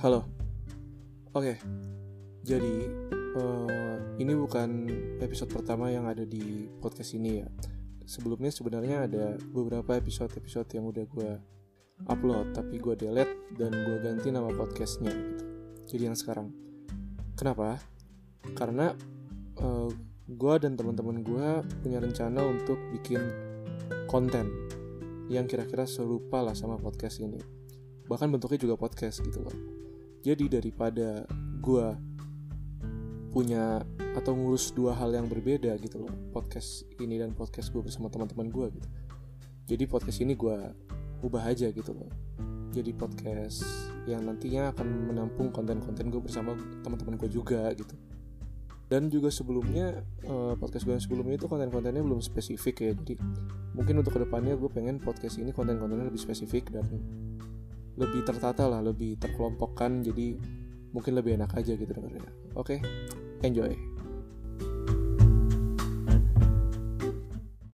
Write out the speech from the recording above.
Halo. Oke. Jadi uh, ini bukan episode pertama yang ada di podcast ini ya. Sebelumnya sebenarnya ada beberapa episode-episode yang udah gue upload tapi gue delete dan gue ganti nama podcastnya. Gitu. Jadi yang sekarang. Kenapa? Karena eh, uh, gue dan teman-teman gue punya rencana untuk bikin konten yang kira-kira serupa lah sama podcast ini bahkan bentuknya juga podcast gitu loh jadi daripada gue punya atau ngurus dua hal yang berbeda gitu loh podcast ini dan podcast gue bersama teman-teman gue gitu. Jadi podcast ini gue ubah aja gitu loh. Jadi podcast yang nantinya akan menampung konten-konten gue bersama teman-teman gue juga gitu. Dan juga sebelumnya uh, podcast gue yang sebelumnya itu konten-kontennya belum spesifik ya. Jadi mungkin untuk ke depannya gue pengen podcast ini konten-kontennya lebih spesifik dan lebih tertata lah lebih terkelompokkan jadi mungkin lebih enak aja gitu dengarnya oke okay? enjoy